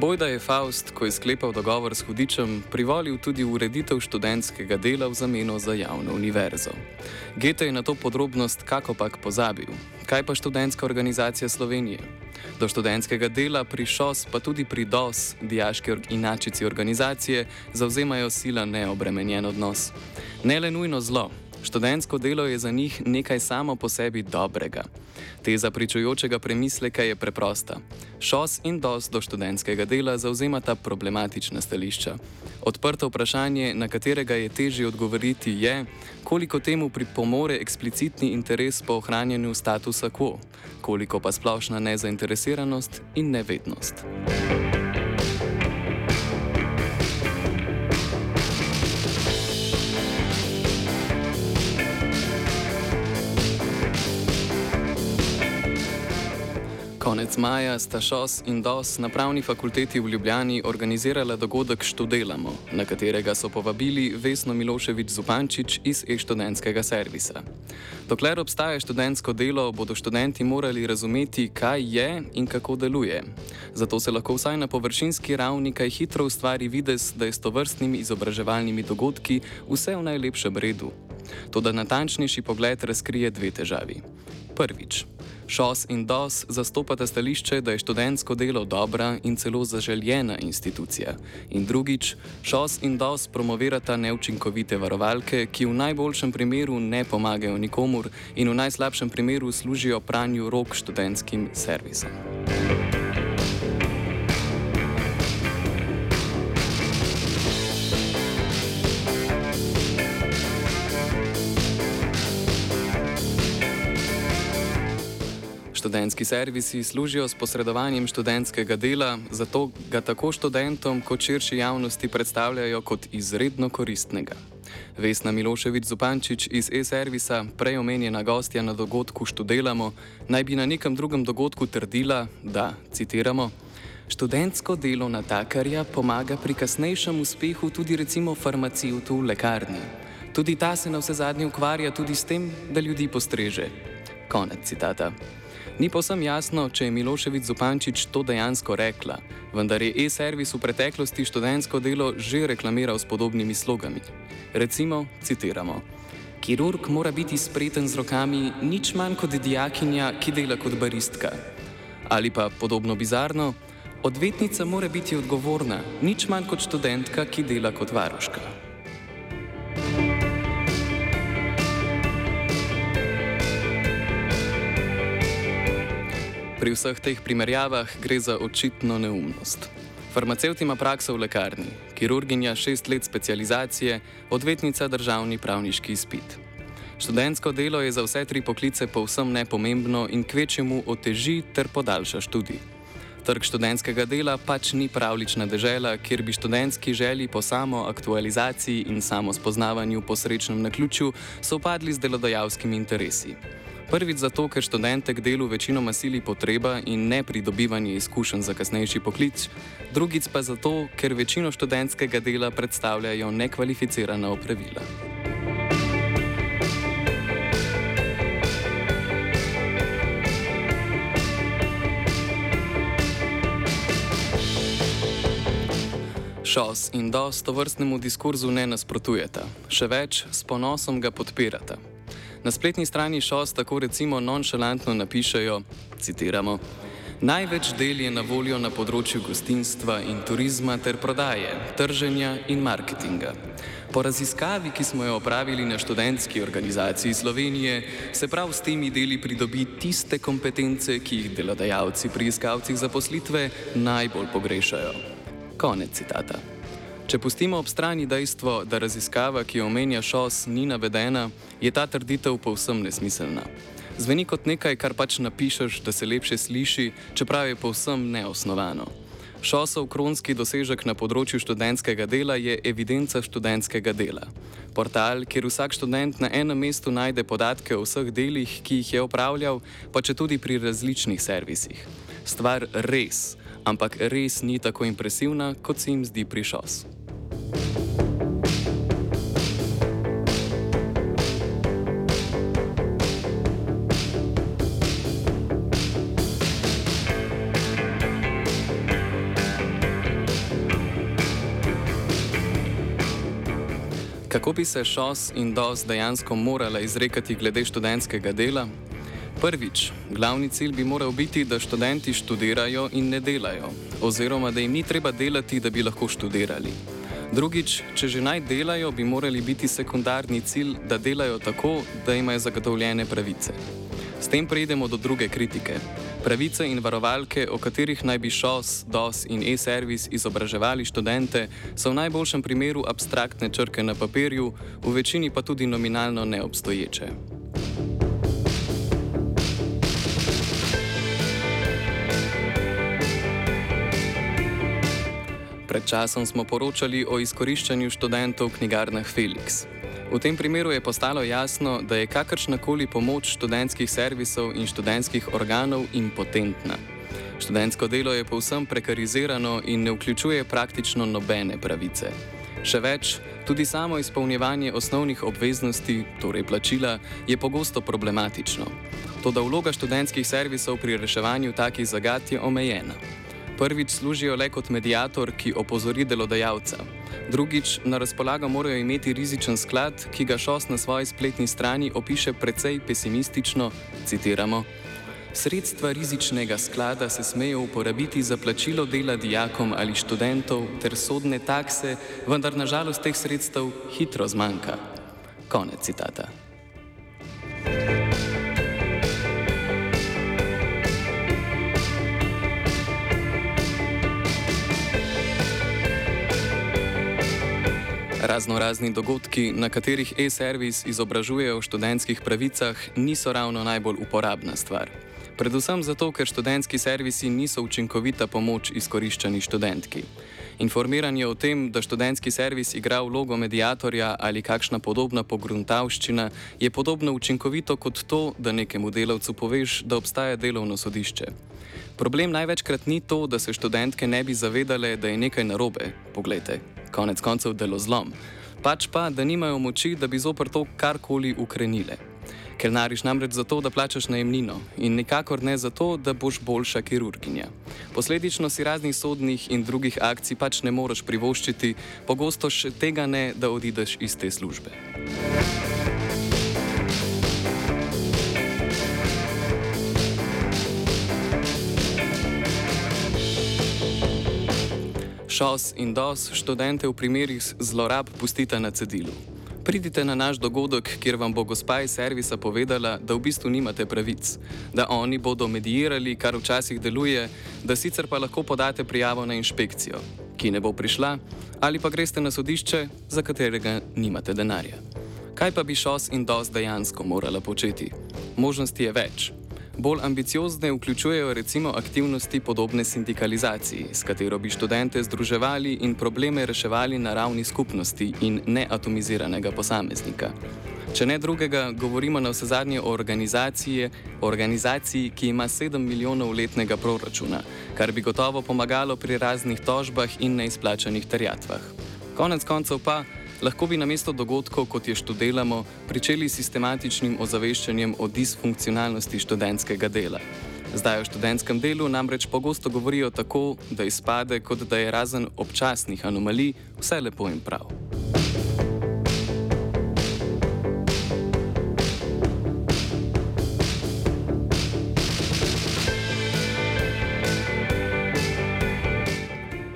Bojda je Faust, ko je sklepal dogovor s hudičem, privolil tudi ureditev študentskega dela v zameno za javno univerzo. Gete je na to podrobnost kakopak pozabil. Kaj pa študentska organizacija Slovenije? Do študentskega dela pri ŠOS, pa tudi pri DOS, diaški inačici organizacije, zauzemajo sila neobremenjen odnos. Ne le nujno zlo, študentsko delo je za njih nekaj samo po sebi dobrega. Teza pričujočega premisleka je preprosta. ŠOS in DOS do študentskega dela zauzemata problematična stališča. Odprto vprašanje, na katerega je težje odgovoriti, je, koliko temu pripomore eksplicitni interes po ohranjanju statusa quo, koliko pa splošna nezainteresiranost in nevednost. Konec maja sta ŠOS in DOS na Pravni fakulteti v Ljubljani organizirala dogodek Študelamo, na katerega so povabili Vesno Miloševič Zupančič iz e-študentskega servisa. Dokler obstaja študentsko delo, bodo študenti morali razumeti, kaj je in kako deluje. Zato se lahko vsaj na površinski ravni kaj hitro ustvari videz, da je s tovrstnimi izobraževalnimi dogodki vse v najlepšem redu. Toda natančnejši pogled razkrije dve težavi. Prvič. ŠOS in DOS zastopata stališče, da je študentsko delo dobra in celo zaželjena institucija. In drugič, ŠOS in DOS promovirata neučinkovite varovalke, ki v najboljšem primeru ne pomagajo nikomur in v najslabšem primeru služijo pranju rok študentskim servisom. Študentski servisi služijo s posredovanjem študentskega dela, zato ga tako študentom kot širši javnosti predstavljajo kot izredno koristnega. Vesna Miloševič Zupančič iz e-servisa, prej omenjena gostja na dogodku Študelamo, naj bi na nekem drugem dogodku trdila, da, citiramo, študentsko delo natakarja pomaga pri kasnejšem uspehu tudi recimo farmacevtu v lekarni. Tudi ta se na vse zadnje ukvarja tudi s tem, da ljudi postreže. Konec citata. Ni posem jasno, če je Miloševič Zupančič to dejansko rekla, vendar je e-servis v preteklosti študentsko delo že reklamiral s podobnimi slogami. Recimo, citiramo: Kirurg mora biti spreten z rokami, nič manj kot dijakinja, ki dela kot baristka. Ali pa podobno bizarno: Odvetnica mora biti odgovorna, nič manj kot študentka, ki dela kot varuška. Pri vseh teh primerjavah gre za očitno neumnost. Farmacevt ima prakso v lekarni, kirurginja šest let specializacije, odvetnica državni pravniški izpit. Študentsko delo je za vse tri poklice povsem nepomembno in kvečemu oteži ter podaljša študij. Trg študentskega dela pač ni pravlična dežela, kjer bi študentski želji po samo aktualizaciji in samo spoznavanju po srečnem naključju sopadli z delodajalskimi interesi. Prvič zato, ker študente k delu večinoma sili potreba in ne pridobivanje izkušenj za kasnejši poklic, drugič pa zato, ker večino študentskega dela predstavljajo nekvalificirana opravila. ŠOS in DOS to vrstnemu diskurzu ne nasprotujeta, še več, s ponosom ga podpirata. Na spletni strani ŠOS tako recimo nonšalantno napišejo: citiramo, Največ del je na voljo na področju gostinstva in turizma ter prodaje, trženja in marketinga. Po raziskavi, ki smo jo opravili na študentski organizaciji Slovenije, se prav s temi deli pridobi tiste kompetence, ki jih delodajalci pri iskalcih zaposlitve najbolj pogrešajo. Konec citata. Če pustimo ob strani dejstvo, da raziskava, ki jo omenja ŠOS, ni navedena, je ta trditev povsem nesmiselna. Zveni kot nekaj, kar pač napišeš, da se lepše sliši, čeprav je povsem neosnovano. Šosov kronski dosežek na področju študentskega dela je evidenca študentskega dela. Portal, kjer vsak študent na enem mestu najde podatke o vseh delih, ki jih je opravljal, pa če tudi pri različnih servisih. Stvar res, ampak res ni tako impresivna, kot se jim zdi pri šos. Kako bi se šos in dos dejansko morala izrekati glede študentskega dela? Prvič, glavni cilj bi moral biti, da študenti študirajo in ne delajo, oziroma da jim ni treba delati, da bi lahko študirali. Drugič, če že naj delajo, bi morali biti sekundarni cilj, da delajo tako, da imajo zagotovljene pravice. S tem prejdemo do druge kritike. Pravice in varovalke, o katerih naj bi ŠOS, DOS in e-servis izobraževali študente, so v najboljšem primeru abstraktne črke na papirju, v večini pa tudi nominalno neobstoječe. Pred časom smo poročali o izkoriščanju študentov v knjigarnah Felix. V tem primeru je postalo jasno, da je kakršnakoli pomoč študentskih servisov in študentskih organov impotentna. Študentsko delo je povsem prekarizirano in ne vključuje praktično nobene pravice. Še več, tudi samo izpolnjevanje osnovnih obveznosti, torej plačila, je pogosto problematično. Toda vloga študentskih servisov pri reševanju takih zagad je omejena. Prvič služijo le kot medijator, ki opozori delodajalca. Drugič, na razpolago morajo imeti rizičen sklad, ki ga šos na svoji spletni strani opiše precej pesimistično, citiramo. Sredstva rizičnega sklada se smejo uporabiti za plačilo dela dijakom ali študentov ter sodne takse, vendar nažalost teh sredstev hitro zmanjka. Konec citata. Razno razni dogodki, na katerih e-servis izobražuje o študentskih pravicah, niso ravno najbolj uporabna stvar. Predvsem zato, ker študentski servisi niso učinkovita pomoč izkoriščani študentki. Informiranje o tem, da študentski servis igra vlogo medijatorja ali kakšna podobna pogruntavščina, je podobno učinkovito kot to, da nekemu delavcu poveš, da obstaja delovno sodišče. Problem največkrat ni to, da se študentke ne bi zavedale, da je nekaj narobe. Poglejte, konec koncev delo zlom, pač pa, da nimajo moči, da bi zopr to karkoli ukrenile. Ker nariš namreč zato, da plačaš najemnino in nikakor ne zato, da boš boljša kirurginja. Posledično si raznih sodnih in drugih akcij pač ne moreš privoščiti, pogosto še tega ne, da odideš iz te službe. ŠOS in DOS študente v primerih zlorab pustite na cedilu. Pridite na naš dogodek, kjer vam bo gospa iz servisa povedala, da v bistvu nimate pravic, da oni bodo medijirali, kar včasih deluje, da sicer pa lahko podate prijavo na inšpekcijo, ki ne bo prišla, ali pa greste na sodišče, za katerega nimate denarja. Kaj pa bi ŠOS in DOS dejansko morala početi? Možnosti je več. Bolj ambiciozne vključujejo recimo aktivnosti podobne sindikalizaciji, s katero bi študente združevali in probleme reševali na ravni skupnosti in ne atomiziranega posameznika. Če ne drugega, govorimo na vse zadnje o organizaciji, ki ima 7 milijonov letnega proračuna, kar bi gotovo pomagalo pri raznih tožbah in neizplačanih terjatvah. Konec koncev pa, lahko bi namesto dogodkov, kot je študiramo, pričeli s sistematičnim ozaveščanjem o disfunkcionalnosti študentskega dela. Zdaj o študentskem delu namreč pogosto govorijo tako, da izpade, kot da je razen občasnih anomalij vse lepo in prav.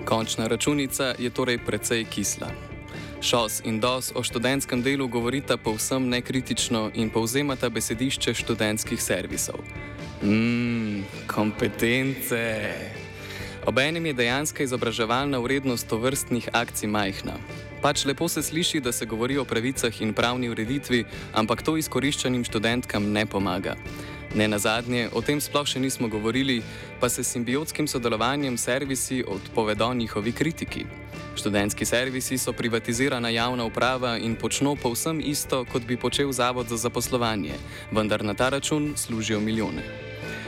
Končna računica je torej precej kisla. ŠOS in DOS o študentskem delu govorita povsem nekritično in povzemata besedišče študentskih servisov. Mmm, kompetence. Obenem je dejanska izobraževalna vrednost tovrstnih akcij majhna. Pač lepo se sliši, da se govori o pravicah in pravni ureditvi, ampak to izkoriščanim študentkam ne pomaga. Ne na zadnje, o tem sploh še nismo govorili, pa se simbiotskim sodelovanjem servisi odpovedo njihovi kritiki. Študentski servisi so privatizirana javna uprava in počno povsem isto, kot bi počel Zavod za zaposlovanje, vendar na ta račun služijo milijone.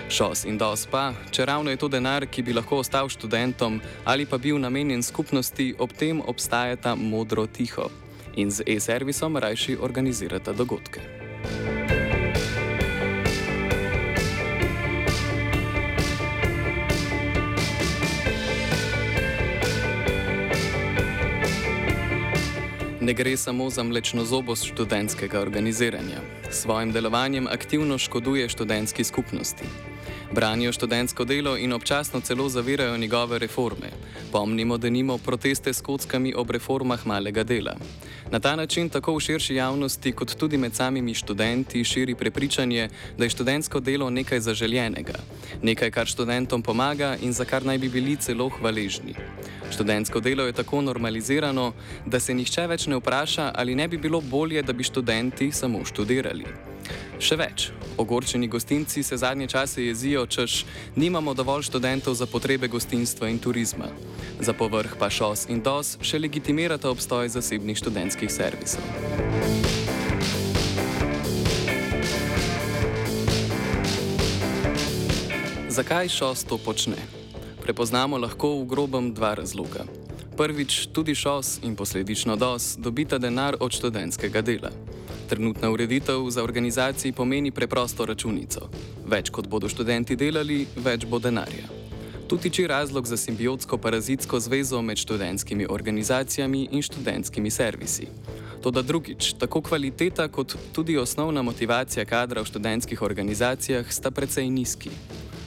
Šos in dos pa, če ravno je to denar, ki bi lahko ostal študentom ali pa bil namenjen skupnosti, ob tem obstajata modro tiho in z e-servisom rajši organizirata dogodke. Ne gre samo za mlečno zobost študentskega organiziranja. S svojim delovanjem aktivno škoduje študentski skupnosti. Branijo študentsko delo in občasno celo zavirajo njegove reforme. Pomnimo, da nimo proteste s kockami ob reformah malega dela. Na ta način tako v širši javnosti, kot tudi med samimi študenti, širi prepričanje, da je študentsko delo nekaj zaželjenega, nekaj, kar študentom pomaga in za kar naj bi bili celo hvaležni. Študentsko delo je tako normalizirano, da se nihče več ne vpraša, ali ne bi bilo bolje, da bi študenti samo študirali. Še več, ogorčeni gostinci se zadnje čase jezijo, češ nimamo dovolj študentov za potrebe gostinstva in turizma. Za povrh pa šos in dos še legitimirata obstoj zasebnih študentskih servisov. Zakaj šos to počne? Prepoznamo lahko v grobem dva razloga. Prvič, tudi šos in posledično dos dobita denar od študentskega dela. Trenutna ureditev za organizaciji pomeni preprosto računico. Več kot bodo študenti delali, več bo denarja. Tu tiči razlog za simbiotsko parazitsko zvezo med študentskimi organizacijami in študentskimi servisi. Toda drugič, tako kvaliteta kot tudi osnovna motivacija kadra v študentskih organizacijah sta precej nizki.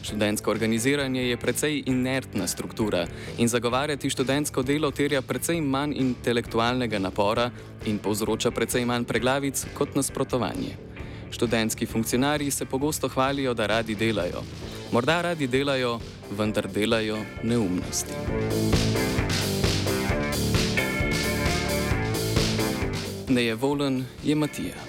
Študentsko organiziranje je precej inertna struktura in zagovarjati študentsko delo terja precej manj intelektualnega napora in povzroča precej manj preglavic kot nasprotovanje. Študentski funkcionarji se pogosto hvalijo, da radi delajo. Morda radi delajo, vendar delajo neumnosti. Ne je volen, je Matija.